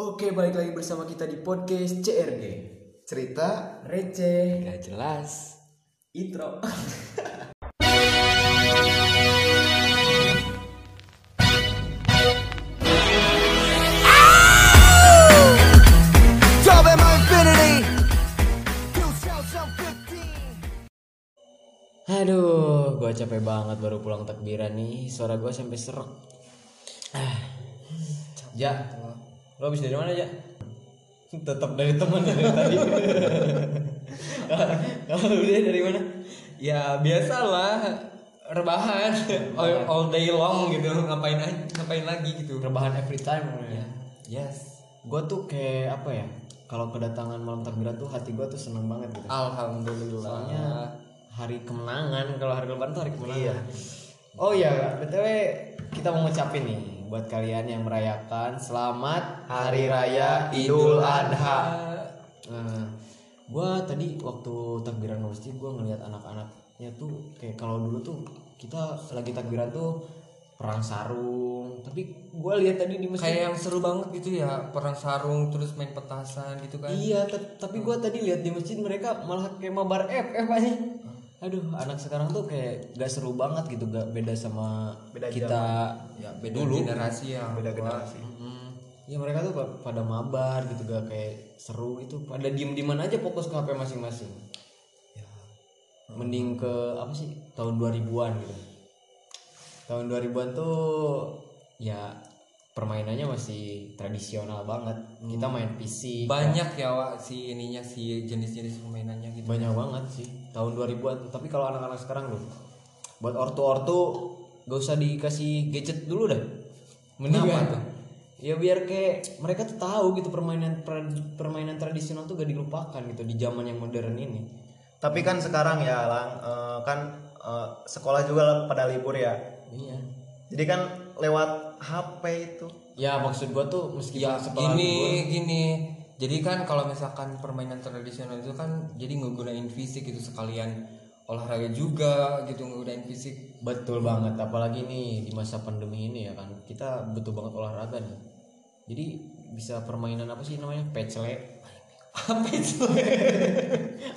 Oke, balik lagi bersama kita di podcast CRG. cerita Receh, Gak jelas. intro. Aduh, gue capek banget baru pulang takbiran nih. Suara gue sampai serak. Ah. Ja, lo habis dari mana ja? Tetap dari teman dari tadi. Kalau lu dia dari mana? Ya biasalah rebahan all, all day long gitu ngapain aja ngapain lagi gitu Rebahan every time. Ya. yes Gue tuh kayak apa ya? Kalau kedatangan malam takbiran tuh hati gue tuh seneng banget gitu. alhamdulillah Soalnya hari kemenangan. Kalau hari lebaran tuh hari kemenangan. Iya. Oh iya, btw kita mau ngucapin nih buat kalian yang merayakan selamat Hari Raya Idul Adha. Nah, gua tadi waktu takbiran masjid gua ngeliat anak-anaknya tuh kayak kalau dulu tuh kita lagi takbiran tuh perang sarung, tapi gua lihat tadi di masjid kayak yang seru banget gitu ya perang sarung terus main petasan gitu kan Iya, tapi gua tadi lihat di masjid mereka malah kayak mabar FF aja. Aduh, anak sekarang tuh kayak gak seru banget gitu, gak beda sama Beda kita ya beda generasi yang beda generasi. Mm, ya mereka tuh pa- pada mabar gitu gak kayak seru itu pada diem dieman aja fokus ke HP masing-masing. Ya. mending ke apa sih tahun 2000-an gitu. Tahun 2000-an tuh ya permainannya masih tradisional banget. Kita Hmm. main PC banyak ya Wak, si ininya si jenis-jenis permainannya gitu. Banyak banget sih tahun 2000-an tuh. tapi kalau anak-anak sekarang loh buat ortu-ortu gak usah dikasih gadget dulu dah mending kan tuh? ya biar kayak mereka tuh tahu gitu permainan per- permainan tradisional tuh gak dilupakan gitu di zaman yang modern ini. Tapi kan sekarang ya lang eh, kan eh, sekolah juga pada libur ya. Iya. Jadi kan lewat HP itu. Ya maksud gua tuh meskipun ya sekolah gini libur, gini jadi kan kalau misalkan permainan tradisional itu kan jadi ngegunain fisik gitu sekalian. Olahraga juga gitu ngegunain fisik. Betul banget apalagi nih di masa pandemi ini ya kan. Kita butuh banget olahraga nih. Jadi bisa permainan apa sih namanya? Pecle apa itu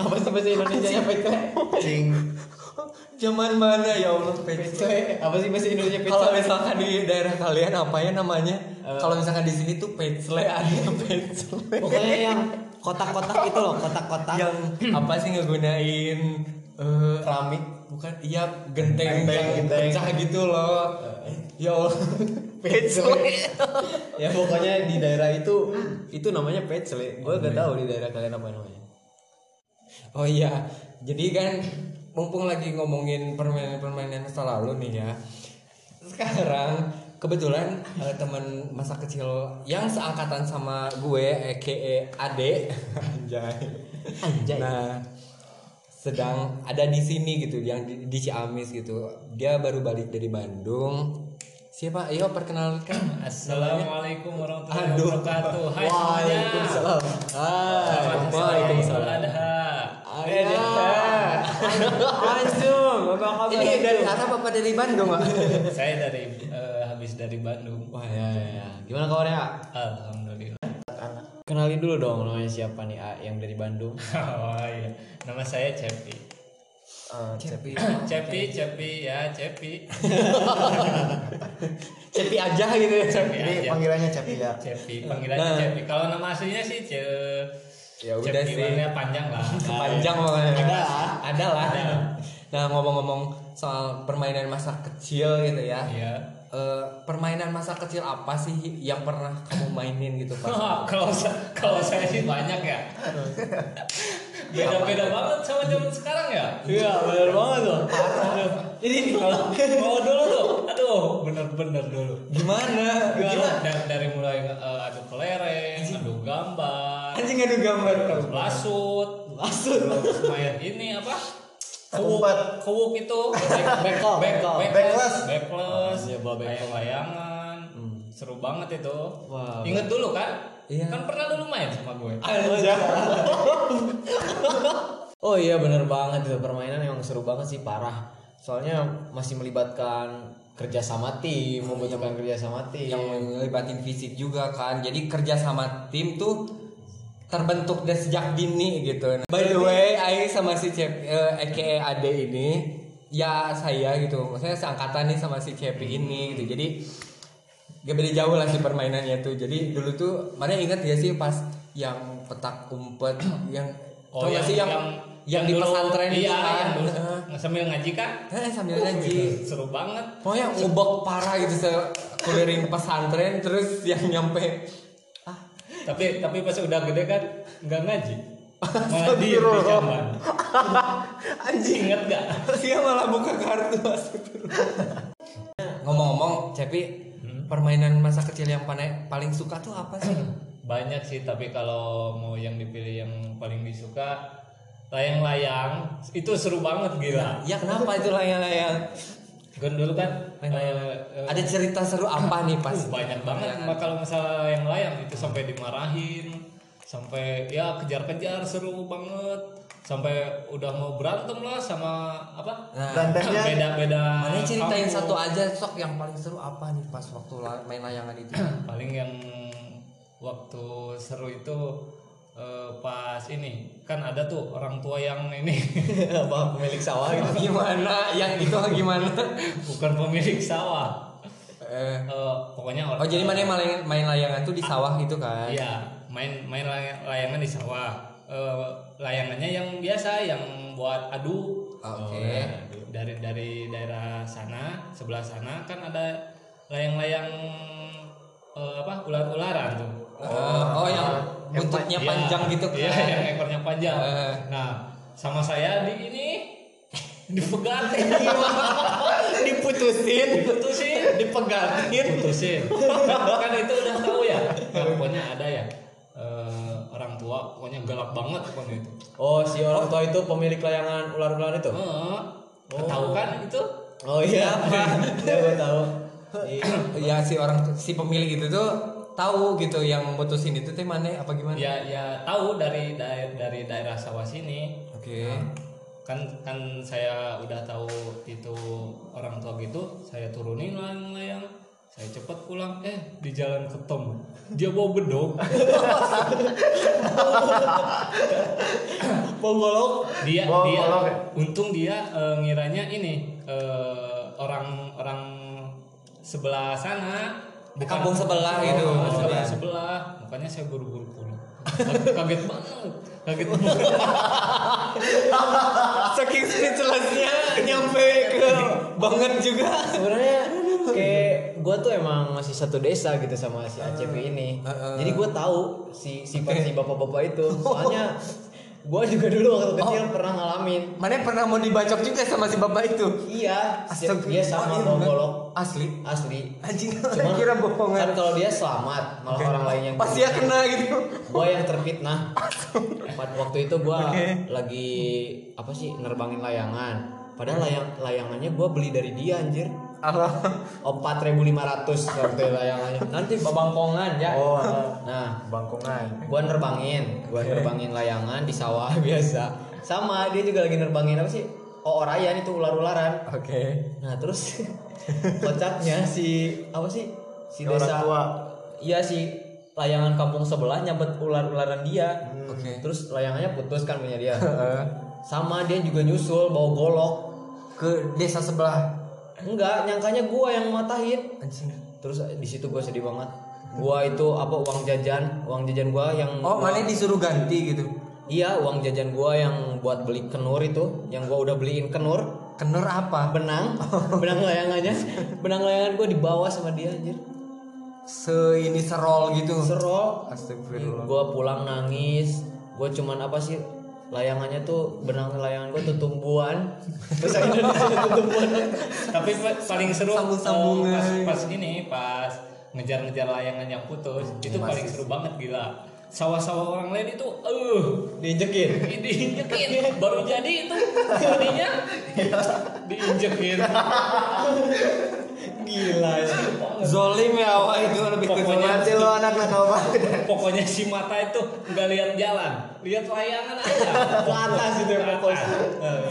apa sih bahasa Indonesia nya pecle cing zaman mana ya Allah pecel. Apa sih bahasa Indonesia kalau pecle misalkan di daerah kalian apa ya namanya? Kalau misalkan di sini tuh pecel ada pecel pokoknya yang kotak-kotak itu loh kotak-kotak. Yang apa sih ngegunain eh keramik bukan iya genteng, Genteng, genteng. pecah gitu loh. Ya Allah pecel ya pokoknya di daerah itu itu namanya pecel gue gak tahu di daerah kalian apa namanya. Oh iya, jadi kan mumpung lagi ngomongin permainan-permainan masa lalu nih ya. Sekarang kebetulan eh, teman masa kecil yang seangkatan sama gue, aka Ade, anjay. Anjay. Nah, sedang ada di sini gitu, yang di, di Ciamis gitu. Dia baru balik dari Bandung. Siapa? Ayo perkenalkan. Assalamualaikum warahmatullahi Aduh. wabarakatuh. Hai. Waalaikumsalam Ah, Selamat Waalaikumsalam. Idul Adha. Anjum, apa kabar? Ini dari Arab apa dari Bandung, Pak? Saya dari eh, habis dari Bandung. Wah ya, ya, ya. Gimana kabarnya? Alhamdulillah. Kenalin dulu dong namanya siapa nih A, yang dari Bandung. Oh iya. Nama saya Cepi. eh, Cepi Cepi, Cepi ya, Cepi. Cepi aja gitu ya. Cepi aja. panggilannya Cepi ya Cepi, panggilannya Cepi. Kalau nama aslinya sih Ce Ya udah sih. Panjang lah. panjang pokoknya Ada lah. ada lah nah ngomong-ngomong soal permainan masa kecil gitu ya Iya. Eh, permainan masa kecil apa sih yang pernah kamu mainin gitu Wah, kalau kalau saya sih banyak ya. Beda-beda banget sama zaman sekarang ya. Iya, benar banget tuh. Aduh. Ini kalau mau dulu tuh, aduh bener-bener dulu. gimana Gimana? Dari, dari mulai eh, adu kelereng, adu gambar, anjing adu gambar adu lasut, Lasut. terus main ini apa? Kumpet. Kewuk itu, back, Bekal, back, bekal. backless, backless, Iya, bawa bekal. layang-layangan, seru banget itu. Wah. Ingat dulu kan? Iya. Kan pernah dulu main sama gue. Oh iya bener banget itu permainan yang seru banget sih parah. Soalnya masih melibatkan kerja sama tim membutuhkan kerja sama tim yang melibatin fisik juga kan jadi kerja sama tim tuh terbentuk dari sejak dini gitu. By the way Aing sama si Cep eh, aka Ade ini ya saya gitu. Maksudnya seangkatan nih sama si Cepi ini gitu. Jadi gak beda jauh lah sih permainannya tuh. Jadi dulu tuh mana ingat ya sih pas yang petak umpet yang Oh, yang, sih yang yang, di dulu- pesantren itu iya, kan yang dulu sambil ngaji kan Eh, sambil Uh, ngaji. itu seru banget. Pokoknya ngubek parah gitu sekeliling pesantren terus yang nyampe tapi tapi pas udah gede kan nggak ngaji. Malah di jamban anjing inget gak dia malah buka kartu ngomong-ngomong Cepi permainan masa kecil yang paling paling suka tuh apa sih? Banyak sih tapi kalau mau yang dipilih yang paling disuka layang-layang. Itu seru banget gila. Ya kenapa itu layang-layang kan? Dulu kan eh, eh, ada cerita seru apa nih pas? Uh, banyak banget. Mak, kalau misalnya yang layang itu sampai dimarahin sampai ya kejar-kejar seru banget. Sampai udah mau berantem lah sama apa? Nah. Berantemnya beda-beda mana ceritain kampung. satu aja sok yang paling seru apa nih pas waktu main layangan itu? Paling yang waktu seru itu eh, pas ini kan ada tuh orang tua yang ini apa pemilik sawah gitu gimana yang itu gimana bukan pemilik sawah Eh, Eh, pokoknya oh jadi mana main main layangan tuh di sawah gitu kan Iya, main main lay- layangan di sawah. Eh, layangannya yang biasa yang buat adu. Oke. Eh, dari dari daerah sana, sebelah sana kan ada layang-layang eh, apa? ular-ularan tuh. Eh, oh yang buntutnya Iya, panjang. gitu. Kan Iya, yang ekornya panjang. Eh. Nah, sama saya di ini. Dipegatin. Diputusin. Diputusin. Dipegatin. Putusin kan itu udah tahu ya. Nah, pokoknya ada ya. Eh, orang tua pokoknya galak banget pokoknya itu. Oh si orang tua itu pemilik layangan ular-ular itu? Heeh. tahu kan itu? Oh iya. Ya gue tahu. Iya. ya si orang si pemilik itu tuh tahu gitu yang mutusin itu teh mana apa gimana? Ya ya tahu dari dari, dari daerah sawah sini. Oke. Kan kan saya udah tahu itu orang tua gitu saya turunin layang-layang saya cepat pulang eh di jalan ketemu dia bawa bedog Ponggolok dia Bawa dia untung dia eh, ngiranya ini eh, orang orang sebelah sana bukan Kampung sebelah gitu. Oh, sebelah. sebelah. Makanya saya buru-buru pulang. Kaget- banget. Kaget banget. Saking speechlessnya nyampe ke banget juga. Sebenarnya kayak gue tuh emang masih satu desa gitu sama si ACP ini. Heeh. jadi gue tahu si sifat si bapak-bapak itu. Soalnya gue juga dulu waktu kecil pernah ngalamin. Mana pernah mau dibacok juga sama si bapak itu? Iya. Astagfirullah. dia sama bawa golok asli. Asli. Anjing Cuman kira bohongan. kan kalau dia selamat malah orang lain yang pasti ya kena gitu. Gue yang terfitnah. Waktu itu gue lagi apa sih nerbangin layangan. Padahal layang layangannya gue beli dari dia anjir empat ribu lima ratus waktu layangannya nanti babangkongan ya. Oh, nah bangkongan. gue nerbangin gue nerbangin layangan di sawah biasa. Sama dia juga lagi nerbangin apa sih? Oh orayan itu ular-ularan. Oke. Nah terus kocaknya si apa sih? Si orang desa. tua. iya si layangan kampung sebelah nyabet ular-ularan dia. Oke. Terus layangannya putus kan punya dia. Sama dia juga nyusul bawa golok ke desa sebelah enggak nyangkanya gua yang matahin. Anjing. Terus di situ gua sedih banget. Gua itu apa uang jajan. Uang jajan gua yang oh mana disuruh ganti gitu? Iya uang jajan gua yang buat beli kenur itu. Yang gua udah beliin kenur. Kenur apa? Benang. Benang layangannya. Benang layangan gua dibawa sama dia anjir. Se ini serol gitu? Serol. Astagfirullah. Gue pulang nangis. Gue cuman apa sih layangannya tuh benang layangan gue tuh tumbuhan bahasa Indonesia tuh tumbuhan tapi pa- paling seru Sambung-sambungan. eh, pas, pas ini pas ngejar-ngejar layangan yang putus itu paling seru banget gila. Sawah-sawah orang lain itu eh diinjekin. diinjekin. Baru jadi itu tadinya diinjekin. Gila ya. Zolim ya wah itu lebih ke anak nakal banget. Pokoknya si mata itu nggak lihat jalan, lihat layangan aja. Ke atas itu fokus.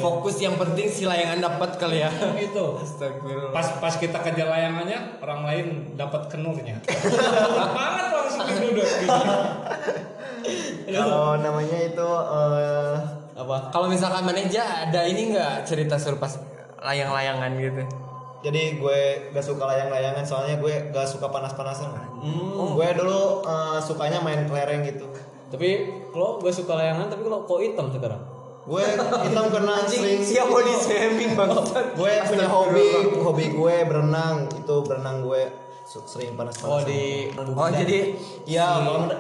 fokus yang penting si layangan dapat kali ya. Itu. Astagfirullah. Pas pas kita kejar layangannya, orang lain dapat kenurnya. Banget langsung duduk. Kalau namanya itu eh, Apa? Kalau misalkan manajer ada ini nggak cerita seru pas layang-layangan gitu? Jadi gue gak suka layang-layangan soalnya gue gak suka panas-panasan. Hmm. Gue dulu eh, sukanya main kelereng gitu. Tapi kalau gue suka layangan tapi kalau kok hitam sekarang. Gue hitam karena sering Siap body shaming bangsat. gue punya hobi hobi gue berenang itu berenang gue sering panas-panasan. Oh di Oh jadi Iya,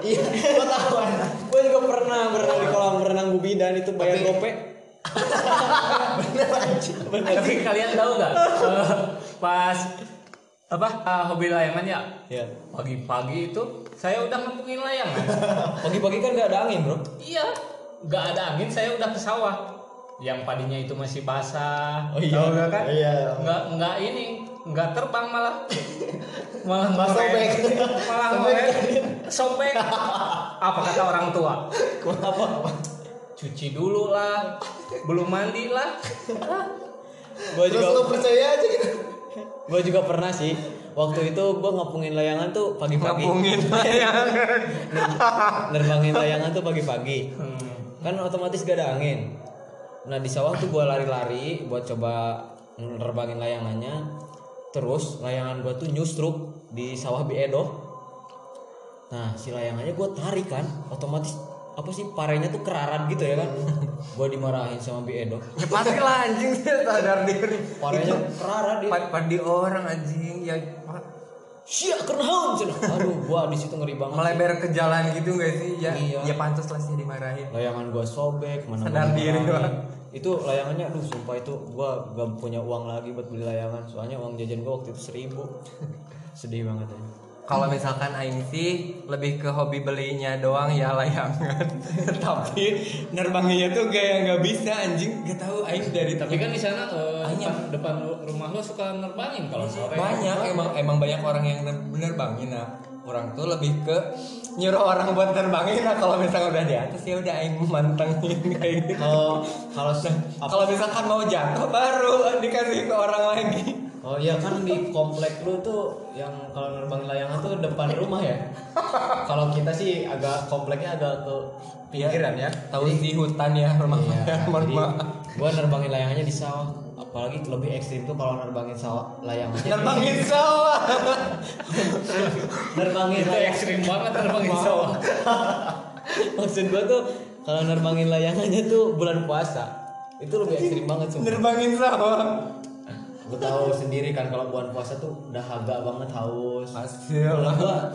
iya, lo tahu kan? gue juga pernah berenang di kolam renang Gubidan itu bayar Tapi- gope. Tapi kalian tahu nggak? pas apa eh, hobi layangan ya? Ya. Pagi-pagi itu saya udah ngepungin layangan. Pagi-pagi kan gak ada angin bro. Iya, nggak ada angin saya udah ke sawah. Yang padinya itu masih basah. Oh iya. Tahu nggak kan? Iya. Nggak nggak ini, nggak terbang malah. malah Malah sobek. Malah ngorek. Sobek. Apa kata orang tua? Apa? Cuci dulu lah. Belum mandi lah. Gue Terus juga lo percaya aja gitu. gue juga pernah sih. Waktu itu gue ngapungin layangan tuh pagi-pagi. ngapungin layangan. Nerbangin layangan tuh pagi-pagi. Hmm. Kan otomatis gak ada angin. Nah di sawah tuh gue lari-lari buat coba nerbangin layangannya. Terus layangan gue tuh nyustruk di sawah Biedo. Nah si layangannya gue tarik kan, otomatis apa sih parenya tuh kerarat gitu ya kan? gue dimarahin sama Biedo. Ya pasti lah anjing sadar diri. Parenya kerarat dia. Pad padi orang anjing ya Sia kenaun cenah. Aduh, gua di situ ngeri banget. melebar ke jalan gitu gak sih? Ya Iya. ya pantas lah sih dimarahin. Layangan gua sobek, mana Sadar gua diri. Bang. Itu layangannya aduh sumpah itu gua gak punya uang lagi buat beli layangan. Soalnya uang jajan gua waktu itu seribu. Sedih banget ya. Kalau misalkan Aing sih lebih ke hobi belinya doang ya layangan. Tapi nerbangnya tuh kayak nggak bisa anjing. Gak tahu Aing dari Tapi kan di sana Banyak. depan, depan rumah lo suka nerbangin kalau sore. banyak emang emang banyak orang yang ner- nerbangin nah orang tuh lebih ke nyuruh orang buat nerbangin nah kalau misalnya udah di atas ya udah aing mantengin kayak gitu Kalau kalau kalau misalkan mau jatuh baru dikasih ke orang lagi Oh iya kan di komplek lu tuh yang kalau nerbangin layangan tuh depan rumah ya. kalau kita sih agak kompleknya agak ke pinggiran ya. tahu sih hutan ya rumah Iya, mohon jadi maaf. gua nerbangin layangannya di sawah. Apalagi lebih ekstrim tuh kalau nerbangin sawah layangannya. nerbangin sawah nerbangin Itu ekstrim banget nerbangin sawah. Maksud gua tuh kalau nerbangin layangannya tuh bulan puasa. Itu lebih ekstrim banget sumpah. nerbangin sawah Gue tahu sendiri kan kalau bulan puasa tuh udah agak banget haus. hasil Kalau gua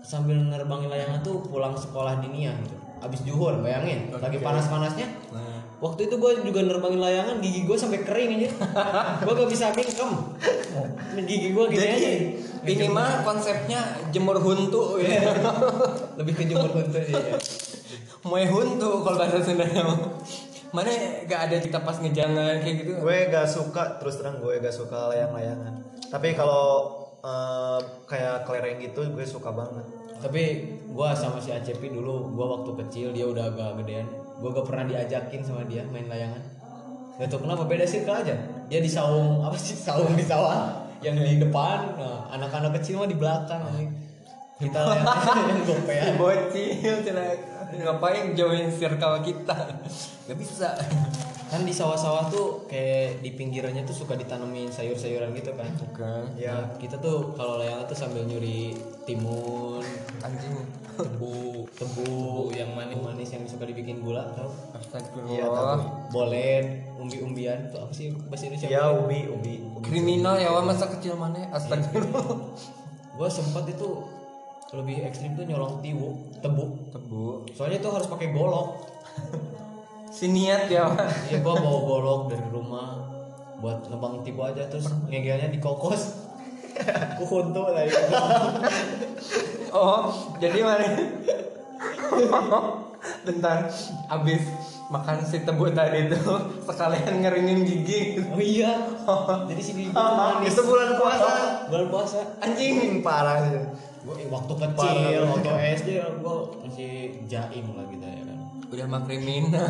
sambil nerbangin layangan tuh pulang sekolah dinian gitu. Abis juhur, bayangin. Lagi panas-panasnya. Waktu itu gue juga nerbangin layangan, gigi gue sampai kering aja. gue gak bisa mingkem. Gigi gue gini aja. ini mah konsepnya jemur huntu ya Lebih ke jemur sih. ya. Moe huntu kalau bahasa Sundanya. Mana gak ada kita pas ngejangan kayak gitu. gue gak suka terus terang gue gak suka layang-layangan tapi kalau eh, kayak kelereng gitu gue suka banget Tapi gue sama si ACP dulu, gue waktu kecil dia udah agak gedean. Gue gak pernah diajakin sama dia main layangan. Gak tau kenapa beda sih aja. Dia di saung apa sih saung di sawah yang di depan, nah, anak-anak kecil mah di belakang. Kita layangan yang gopean. Bocil cina ngapain join circle kita? Gak bisa. Kan di sawah-sawah tuh kayak di pinggirannya tuh suka ditanemin sayur-sayuran gitu kan. Bukan. Ya kita tuh kalau layangan tuh sambil nyuri timun, Anjing. tebu, tebu, yang manis. manis yang suka dibikin gula, tau? Iya, Astagfirullah. bolen umbi-umbian tuh apa sih bahasa Indonesia ya ubi ubi Kriminal ya wah masa kecil mana? Astagfirullah. gue sempat itu lebih ekstrim tuh nyolong tiwu tebu Tebu. soalnya tuh harus pakai golok Si niat ya iya gue bawa golok dari rumah buat nebang tibu aja terus ngegelnya di kokos kuhuntu tadi Oh, jadi mana? Bentar, abis makan si tebu tadi tuh sekalian ngeringin gigi Oh iya. Jadi si gigi manis. Itu bulan puasa. Bulan puasa. Anjing parah sih. Gue waktu kecil, waktu SD gue masih jaim lah gitu ya kan. udah mah kriminal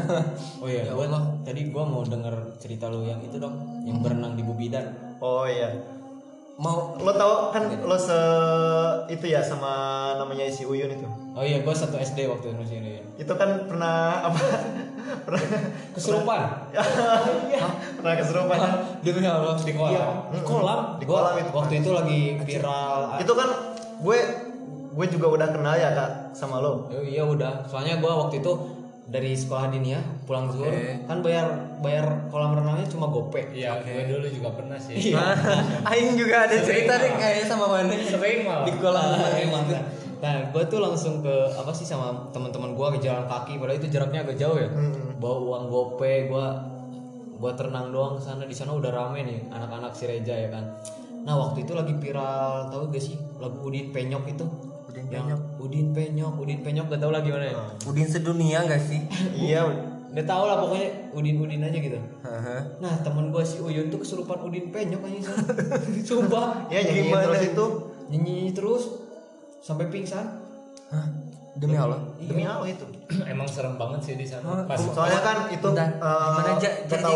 Oh iya, Ya Allah. tadi gua mau denger cerita lu yang itu dong, yang berenang di Bubidan. Oh iya. mau Lo tau kan lo se itu ya sama namanya si Uyun itu. Oh iya, gua satu SD waktu itu sini. Itu kan pernah apa? pernah Kesurupan. pernah kesurupan. demi Allah di kolam. Iya, di kolam. Di kolam itu. Waktu itu lagi viral. itu kan gue gue juga udah kenal ya kak sama lo. Oh, iya udah. Soalnya gua waktu itu dari sekolah dinia pulang zuhur kan bayar bayar kolam renangnya cuma gope. Iya, gue dulu juga pernah sih. Nah, Aing juga ada cerita deh kayaknya sama mana Sering malah. di kolam Ah, renang gitu. Nah, gue tuh langsung ke apa sih sama teman-teman gue ke jalan kaki, padahal itu jaraknya agak jauh ya. Bawa uang gope, gue buat renang doang ke sana. Di sana udah rame nih anak-anak si Reja ya kan. Nah waktu itu lagi viral, tahu gak sih lagu Udin Penyok itu? Udin Yang Udin Penyok, Udin Penyok gak tau lah gimana ya? Udin sedunia gak sih iya. Gak tau lah pokoknya Udin Udin aja gitu. Nah temen gue si Uyun tuh kesurupan Udin Penyok aja. Sumpah. Ya nyanyi Gimana terus itu? nyanyi terus sampai pingsan. Hah? demi Allah demi Allah itu. Emang serem banget sih di sana. Oh, Pas Soalnya kan itu Bentar, eh,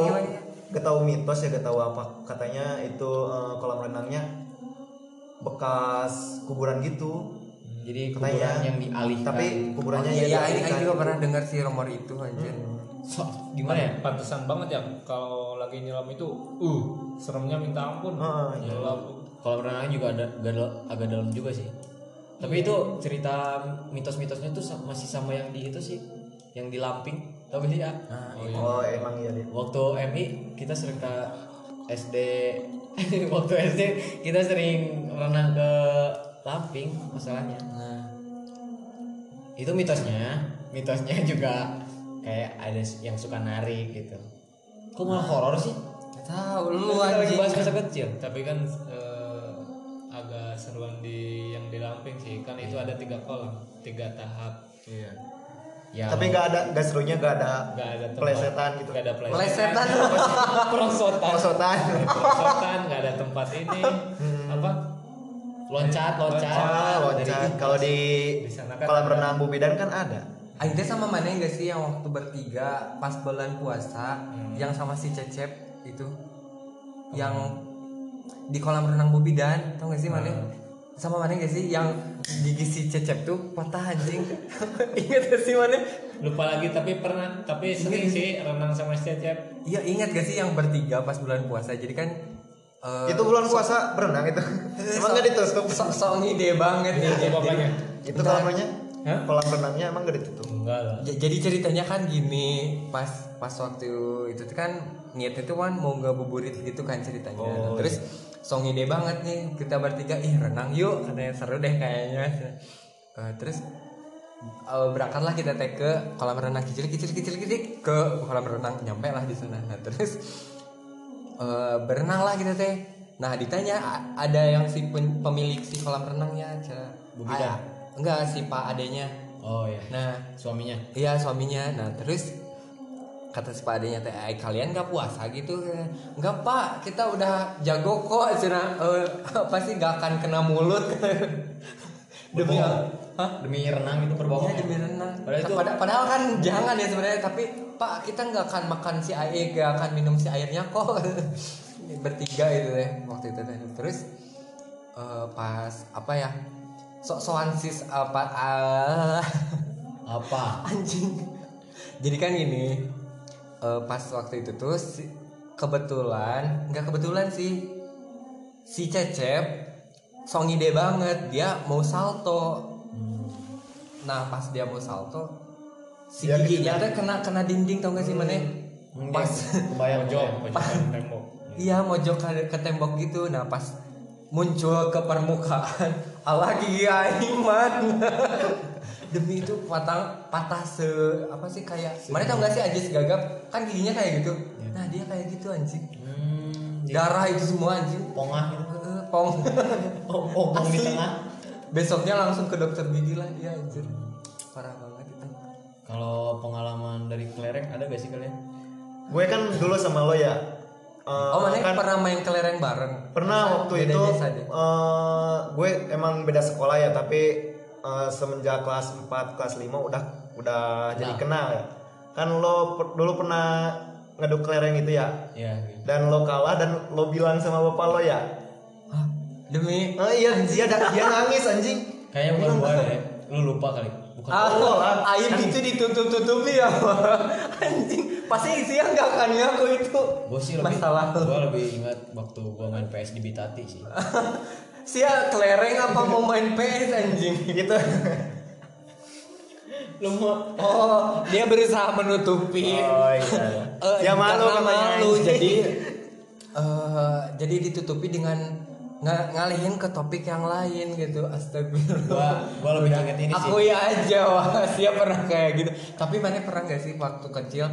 gimana tahu gimana? gak tahu mitos ya gak tahu apa katanya itu eh, kolam renangnya bekas kuburan gitu. Jadi Katanya, kuburan yang dialihkan. Tapi kuburannya iya, iya, Aing dialihkan Aing juga pernah dengar sih rumor itu anjir. So, gimana ya? pantesan banget ya kalau lagi nyelam itu uh seremnya minta ampun. Heeh, iya. Nyelam. Kalau renangnya juga ada agak, agak dalam juga sih. Tapi itu cerita mitos-mitosnya tuh masih sama yang di itu sih, yang di Lamping. Tahu gak sih ya? Oh emang iya deh. Waktu MI kita sering ke SD waktu SD kita sering renang ke Lamping masalahnya. Nah, Itu mitosnya, mitosnya juga kayak ada yang suka narik gitu. Kok malah horor sih? gak tahu lu Kita lagi anjing. bahas masa kecil. Tapi kan eh, agak seruan di yang di Lamping sih. Kan itu ada tiga kolam, tiga tahap. Iya. Ya, Tapi nggak ada nggak serunya nggak ada Gak ada tempat. Pelesetan gitu. Gak ada pelesetan. Plesetan perosotan, Maksudnya Pelesetan, gak ada tempat ini. Apa? loncat, loncat. Ah, loncat. Kalau di Di sana kan kolam renang Bubidan kan ada. Teh sama mana enggak sih yang waktu bertiga pas bulan puasa yang sama si Cecep itu yang di kolam renang Bobidan tau gak sih mana sama mana gak sih yang gigi si Cecep tuh patah anjing ingat gak sih mana Lupa lagi tapi pernah tapi sering sih renang sama si Cecep. iya ingat gak sih yang bertiga pas bulan puasa jadi kan eh, itu bulan puasa berenang itu. emang nggak ditutup? sok sok ngide banget nih Itu bapaknya. Itu kolam renangnya? Kolam renangnya emang nggak ditutup? Enggak lah. Jadi ceritanya kan gini pas pas waktu itu tuh kan niatnya tuh kan mau ngabuburit gitu kan ceritanya Nah, terus so ngide banget nih kita bertiga. Ih renang yuk katanya seru deh kayaknya. Eh, terus eh, berangkatlah kita teh ke kolam renang. Kecil kecil kecil kecil ke kolam renang. Nyampe lah di sana. Nah, terus eh, berenang lah kita teh. Nah ditanya ada yang si pemilik si kolam renangnya cara enggak si pak adenya Oh iya. nah Suaminya. Iya suaminya. Nah terus kata si Pak adenya teh, "Eh, kalian gak puasa gitu? Enggak pak, kita udah jago kok. Cina, eh, apa sih gak akan kena mulut? demi. Hah? Demi renang itu berbohong. Iya demi renang. Padahal itu- Pada- padahal kan jangan ya sebenarnya. Tapi Pak kita nggak akan makan si air, gak akan minum si airnya kok. Bertiga itu deh waktu itu teh. Terus eh, pas apa ya? Sok-sokan sis apa? ah, Apa? anjing jadi kan gini eh, pas waktu itu tuh si- kebetulan nggak kebetulan sih. Si cecep song ide banget dia mau salto. Nah pas dia mau salto si Dia giginya tuh kena kena dinding tau gak sih mana pas Kebayang Pojok, kebayang. pojokan tembok. iya mojok ke, ke tembok gitu. Nah pas muncul ke permukaan Allah gigi aing man demi itu patah patah se apa sih kayak mana tau gak sih Ajis gagap? Kan giginya kayak gitu. Nah dia kayak gitu anjing. Hmm, darah itu semua anjing. Pongah gitu. Eh, pong. Oh, oh, di Asli. tengah. besoknya langsung ke dokter gigi lah. Dia anjir parah banget itu. Kalau pengalaman dari kelereng ada gak sih kalian? gue kan dulu sama lo ya. Eh, Oh mana kan pernah main kelereng bareng? pernah waktu itu eh, gue emang beda sekolah ya tapi eh, semenjak kelas 4 kelas 5 udah udah jadi kenal ya kan lo per- dulu pernah ngeduk kelereng itu ya Iya. gitu. dan lo kalah dan lo bilang sama bapak lo ya Hah? Demi oh iya dia dia nangis anjing Kayaknya bukan gua deh. Lu lupa kali. Bukan. Ah, aib itu ditutup-tutupi ya anjing pasti isinya nggak akan ngaku itu Gua sih lebih masalah gua lebih ingat waktu gua main PS di Bitati sih. sia kelereng apa mau main PS anjing? Gitu. Lu mau oh. Dia berusaha menutupi. Oh iya. Eh, ya malu malu jadi eh, jadi ditutupi dengan nga- ngalihin ke topik yang lain gitu astagfirullah. Gua gua lebih ingat ini sih. aku ya aja wah siapa pernah kayak gitu. Tapi mana pernah gak sih waktu kecil?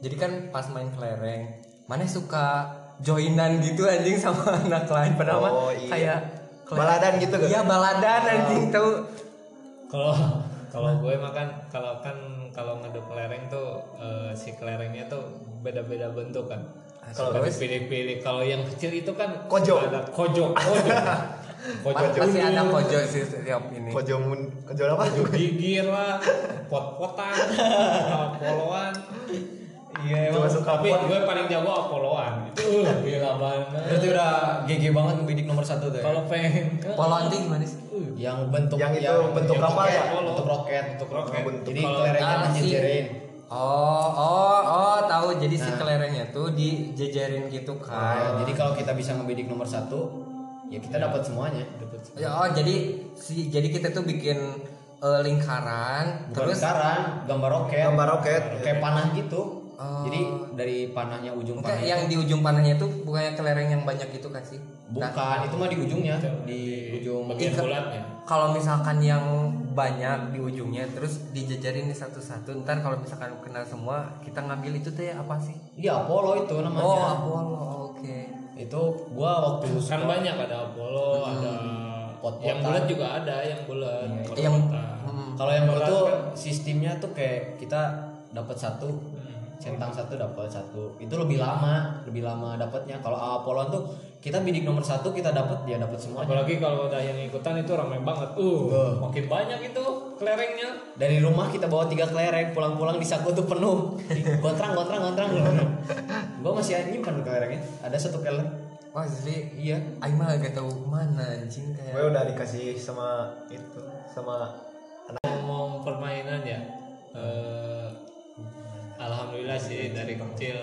Jadi kan pas main kelereng mana suka joinan gitu anjing sama anak lain. Padahal mah Oh, iya. kayak Baladan gitu kan? iya baladan anjing kalau kalau gue makan kalau kan kalau ngeduk kelereng tuh eh, si kelerengnya tuh beda-beda bentuk kan. Kalau kalau dipilih-pilih kalau yang kecil itu kan Kojo. ada kojo kojo. Kojo pasti ada kojo sih setiap ini. Kojo mun kojo apa? Kojo gigir lah pot-potan apoloan Iya Cuma suka tapi gue paling jago apoloan. Itu uh, gila banget. Berarti udah GG banget ngebidik nomor satu tuh ya? kalau pengen ke polo anjing gimana sih? Yang bentuk Yang itu bentuk kapal roket, ya? Bentuk roket. Bentuk roket. Bentuk Jadi Kalau- kelerengnya Ah, si- menjejerin Oh, oh, oh, tahu. Jadi si Nah. kelerengnya tuh dijejerin gitu Nah, kan. Jadi kalau kita bisa ngebidik nomor satu Ya kita dapat semuanya. Ya, oh, jadi si jadi kita tuh bikin eh, lingkaran Bukan terus sekarang gambar roket. Gambar roket. Kayak panah gitu Oh. Jadi dari panahnya ujung panah yang di ujung panahnya tuh bukannya kelereng yang banyak gitu kan sih? Nah, Bukan, itu mah di ujungnya Di ujung bagian bulatnya kalau misalkan yang banyak di ujungnya terus dijejerin di satu-satu, ntar kalau misalkan kenal semua kita ngambil itu teh apa sih? Iya Apollo itu namanya Oh, Apollo, oke. Itu gua waktu kan banyak ada apollo ada Pot-potan. yang bulat juga ada yang bulat Yang pot-potan. hmm, Kalau yang Bulat itu kan. sistemnya tuh kayak kita dapat satu, centang satu dapat satu. Itu lebih lama, lebih lama dapatnya. Kalau Apollo tuh kita bidik nomor satu kita dapat dia dapat semuanya. apalagi kalau ada yang ikutan itu ramai banget uh Tuh. makin banyak itu kelerengnya Dari rumah kita bawa tiga kelereng, pulang-pulang di saku tuh penuh. Gontrang, gontrang, gontrang. Gua masih nyimpan kelerengnya. Ada satu kelereng. Wah, jadi Iya. Aing mah gak tahu mana anjing kayak. gue udah dikasih sama itu sama ngomong permainan ya eh, alhamdulillah sih dari kecil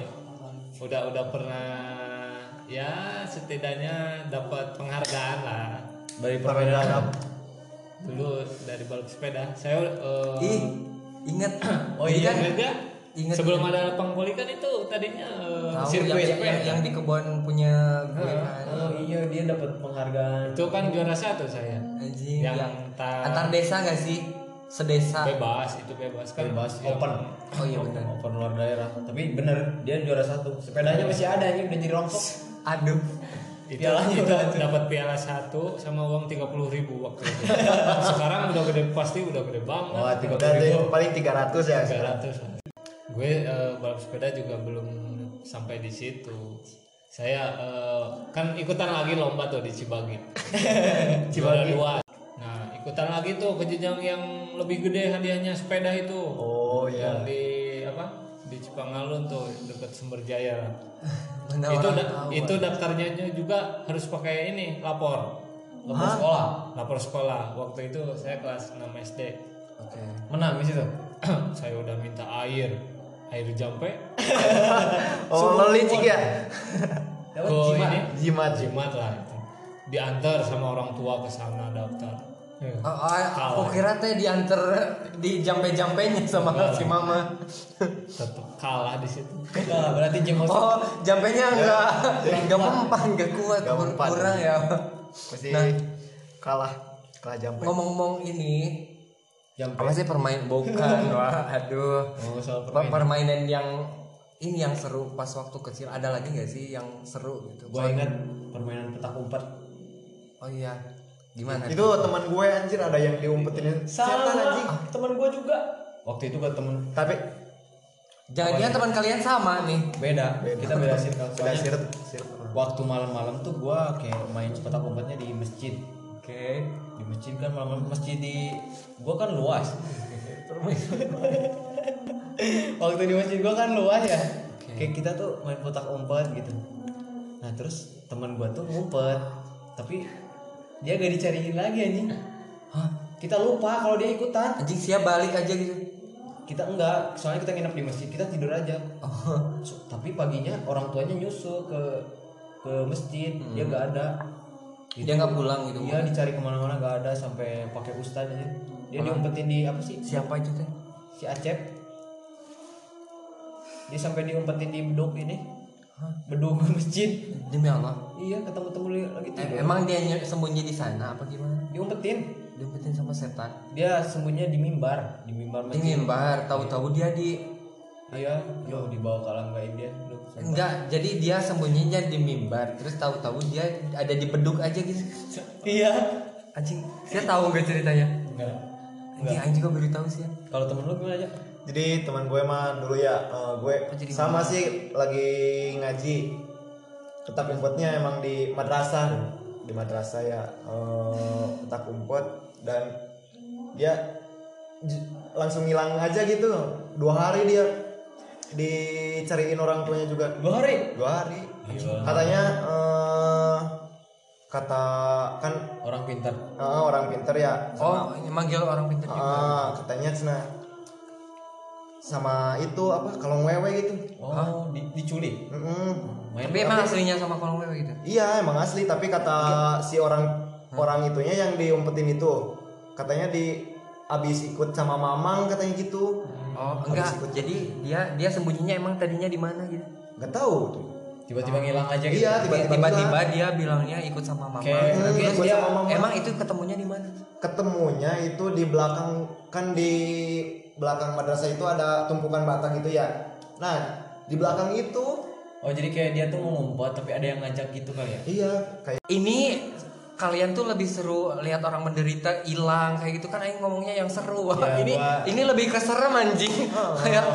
udah udah pernah ya setidaknya dapat penghargaan lah Dari apa? dulu dari balap sepeda saya eh, Ih, inget. Oh iya, kan ingat? Ingat. sebelum ada lapang voli kan itu tadinya tahu sirkuit yang, yang, sepeda. yang di kebun punya gue kan. Oh iya dia dapat penghargaan. itu kan juara satu saya Anjing yang, yang, ta- antar desa gak sih? Sedesa. bebas itu bebas kan Bebas, yang- open. Oh iya benar. Open luar daerah. Tapi bener dia juara satu. Sepedanya masih ada ini udah jadi rongsok. Aduh. itu, Pialanya itu dapat piala satu sama uang tiga puluh ribu waktu itu sekarang udah gede pasti udah gede banget Wah, tiga puluh paling 300 ya tiga ratus gue eh, balap sepeda juga belum sampai di situ saya eh, kan ikutan lagi lomba tuh di Cibagi Cibagi dua ikutan lagi tuh ke jenjang yang lebih gede hadiahnya sepeda itu. Oh iya. Yang di apa di Cipangalun tuh dekat Sumber Jaya Mana itu da- tahu, itu daftarnya juga harus pakai ini lapor. Lapor sekolah. lapor sekolah. Waktu itu saya kelas 6 SD Oke. Menang di situ. saya udah minta air. Air jampe. Oh lo licik ya? ke jimat. ini. Jimat. Jimat lah itu. Diantar sama orang tua ke sana daftar Oh, oh, aku kira teh diantar di jampe-jampenya sama si mama. tetap kalah di situ Nah, berarti Jimos Oh, jampenya enggak enggak mempan, enggak kuat, kur- mempan. kurang ya. pasti Nah. kalah kalah jampe Ngomong-ngomong ini, Jampe. apa sih permain bukan? Wah, aduh. Oh, soal Per- permainan. permainan yang ini yang seru pas waktu kecil ada lagi nggak sih yang seru gitu? Gua ingat permainan petak umpet. Oh iya. Gimana? itu teman gue anjir ada yang diumpetin Sama setan anjing? teman gua juga. waktu itu ke temen tapi Jangan-jangan teman kalian sama nih. beda, kita beda circle. Sirup sirup waktu malam-malam tuh gua kayak main petak umpetnya di masjid. Oke. di masjid kan malam masjid di gua kan luas. Waktu di masjid gua kan luas ya. Kayak kita tuh main petak umpet gitu. Nah terus teman gua tuh ngumpet. Tapi dia gak dicariin lagi anjing Hah? kita lupa kalau dia ikutan Anjing siap balik aja gitu. kita enggak soalnya kita nginep di masjid kita tidur aja Oh. So, tapi paginya orang tuanya nyusul ke ke masjid dia nggak ada Dia nggak pulang gitu. Iya dicari ke mana-mana nggak ada sampai pakai ustad aja. Dia diumpetin di apa sih? Siapa itu teh? Si Acep. Dia sampai diumpetin di beduk ini. Beduk masjid. Demi Allah. Iya ketemu-temu lagi Eh, tidur. emang dia ny- sembunyi di sana apa gimana? Diumpetin. Diumpetin sama setan. Dia sembunyinya di mimbar, di mimbar Di masjid. mimbar, tahu-tahu dia di Iya, yo dibawa ke alam gaib dia. Enggak, jadi dia sembunyinya di mimbar, terus tahu-tahu dia ada di beduk aja gitu. Iya. Anjing, saya tahu gak ceritanya? Enggak. Anjing, anjing juga baru tahu sih ya. Kalau temen lu gimana aja? Jadi teman gue mah dulu ya eh, gue jadi sama sih lagi ngaji petak umpetnya emang di madrasah di madrasah ya eh, petak umpet dan dia langsung hilang aja gitu dua hari dia dicariin orang tuanya juga Dua hari. dua hari Gila. katanya eh, kata kan Orang pintar. eh, orang pinter ya Oh, manggil orang pintar juga. Ah, katanya cina sama itu apa kalau wewe gitu. Oh, di, diculik. Mm-mm. Main Tapi emang aslinya sama kolong wewe gitu. Iya emang asli tapi kata si orang orang itunya yang diumpetin itu katanya di abis ikut sama mamang katanya gitu. Oh, Habis enggak. ikut. Jadi dia dia sembunyinya emang tadinya di mana gitu. Nggak tahu tuh. tiba-tiba ngilang aja gitu. Iya tiba-tiba Tiba-tiba dia bilangnya ikut sama mama. Kayak- Hmm, Terus ikut dia sama mama. emang itu ketemunya di mana? ketemunya itu di belakang kan di belakang madrasah itu ada tumpukan bata gitu ya. Nah di belakang itu Oh, jadi kayak dia tuh mau ngumpet tapi ada yang ngajak gitu kali ya. iya kayak Ini kalian tuh lebih seru lihat orang menderita hilang kayak gitu kan aing ngomongnya yang seru. Wah, Ya, ini gua- ini lebih keserem anjing. Kayak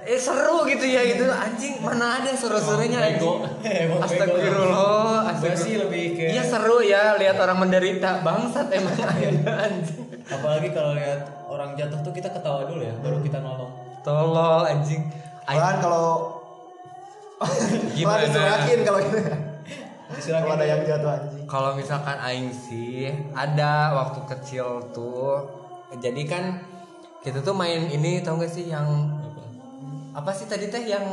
eh seru gitu ya gitu anjing mana ada seru-serunya anjing. Astagfirullah, astagfirullah. sih lebih ke Iya seru ya lihat orang menderita bangsat emang anjing. Apalagi kalau lihat orang jatuh tuh kita ketawa dulu ya, baru kita nolong. Tolol anjing. Malahan kalau Gimana? Malah disurakin kalau gitu. Kalau ada yang jatuh anjing. Kalau misalkan aing sih ada waktu kecil tuh. Jadi kan kita tuh main ini tau gak sih yang apa sih tadi teh yang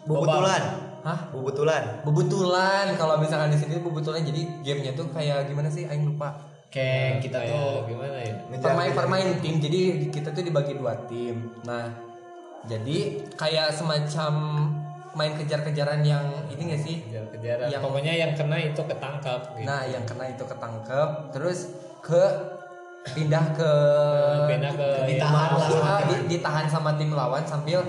Bubutulan. Hah? Bubutulan. Bebutulan. Kalau misalkan di sini bebutulan jadi gamenya tuh kayak gimana sih aing lupa. Kayak kita Kayak tuh gimana ya Ngejar- Permain permain tim. Jadi kita tuh dibagi dua tim. Nah, jadi kayak semacam main kejar-kejaran yang ini gak sih? kejar-kejaran Yang- pokoknya yang kena itu ketangkap gitu. Nah, yang kena itu ketangkep, terus ke pindah ke pindah ke ditahan lah sama Ah, tim. di- ditahan sama tim lawan sambil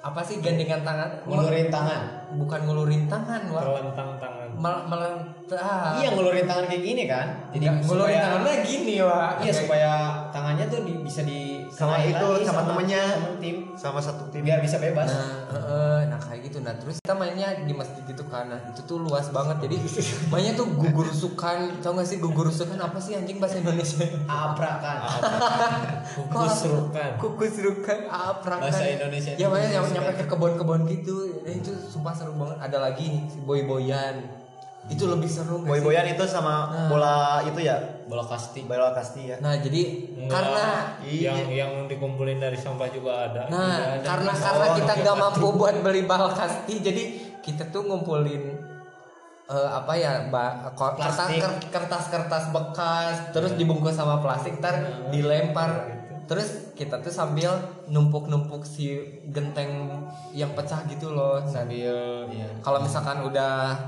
apa sih gandengan tangan? ngulurin tangan. Bukan ngulurin tangan, wah. terlentang tangan Mal malah ah, Iya, ngulurin tangan kayak gini kan. Jadi nggak, ngulurin supaya tangannya gini, wah. Iya, Kayak- supaya tangannya tuh di- bisa di Sama itu, lagi sama temennya. sama tim Sama satu tim. biar bisa bebas. Nah, heeh, nah kayak gitu. Nah, terus kita mainnya di masjid gitu kan. Nah, itu tuh luas banget. Jadi mainnya tuh gugur sukan. Tau gak sih gugur sukan apa sih anjing bahasa Indonesia? Abrakan. kukus serukan kukus rukan aprakan Bahasa Indonesia ya itu kukus nyampe ke kebun-kebun gitu ya, itu sumpah seru banget ada lagi nih si boy boyan itu lebih seru? Boy-boyan itu sama bola itu ya. Bola kasti. Bola kasti ya. nah jadi Enggak, karena yang yang dikumpulin dari sampah juga ada nah karena karena kita nggak mampu buat beli bal kasti jadi kita tuh ngumpulin eh, apa ya ba- ko- kertas Plastik. ker- kertas-kertas bekas terus dibungkus sama plastik ntar dilempar terus kita tuh sambil numpuk-numpuk si genteng yang pecah gitu loh Sambil ya. kalau misalkan udah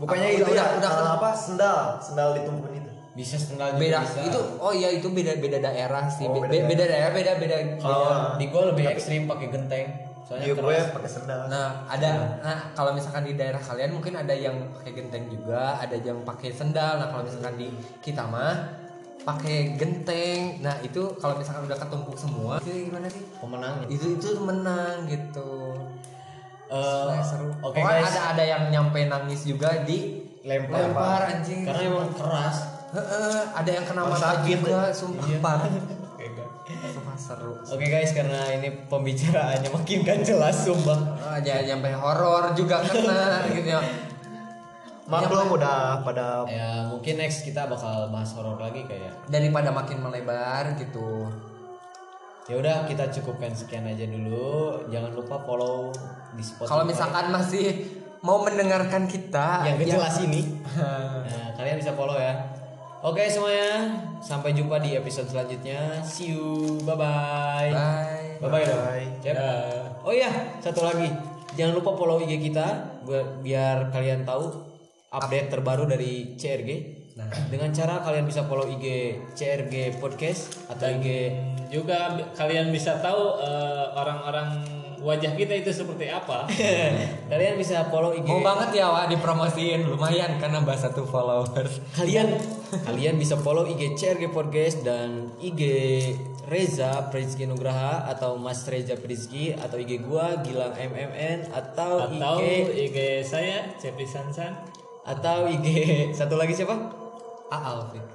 Bukannya Apa, itu udah- ya? udah- apa? Sendal, sendal ditumpukin itu. Bisa sendal juga beda bisa. itu oh iya itu beda beda daerah sih. Oh, Be- beda beda, daerah. beda beda Kalau di gua lebih ekstrim pakai genteng. Soalnya Iya gue keras. pakai sendal. nah ada nah kalau misalkan di daerah kalian mungkin ada yang pakai genteng juga ada yang pakai sendal. Nah kalau misalkan di kita mah pakai genteng. Nah itu kalau misalkan udah ketumpuk semua itu gimana sih? Pemenangnya. Itu itu menang gitu Eh, seru oke guys. ada ada yang nyampe nangis juga di lempar lempar anjing. Karena emang keras. Heeh, ada yang kena mata sakit. juga sumpah. Parah sumpah seru. Oke guys, karena ini pembicaraannya makin kan jelas sumpah. Ah, jangan sampai horor juga kena gitu. Ya Maklum udah pada Ya mungkin next kita bakal bahas horor lagi kayak. daripada makin melebar gitu Ya udah kita cukupkan sekian aja dulu. Jangan lupa follow di Spotify. kalau misalkan masih mau mendengarkan kita yang ya- jelas ini, nah, kalian bisa follow ya. Oke semuanya, sampai jumpa di episode selanjutnya. See you, bye bye. bye Bye bye dong. Bye. Cep. Oh iya, satu lagi. Jangan lupa follow IG kita biar kalian tahu update terbaru dari CRG. Nah, dengan cara kalian bisa follow IG CRG Podcast atau IG juga kalian bisa tahu eh, orang-orang wajah kita itu seperti apa. Kalian bisa follow IG mau banget ya Wak dipromosiin. Lumayan karena bahas satu followers. Kalian kalian bisa follow IG CRG Podcast dan IG Reza Prizki Nugraha atau Mas Reza Prizki atau IG gua Gilang MMN atau, atau IG IG saya Cepi Sansan. Atau IG satu lagi siapa? Aal Fikri.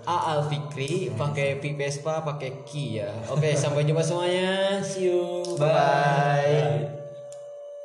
Fikri iya, iya. pakai P Vespa, pakai Kia. Ya. Oke, okay, sampai jumpa semuanya. See you. Bye. Bye.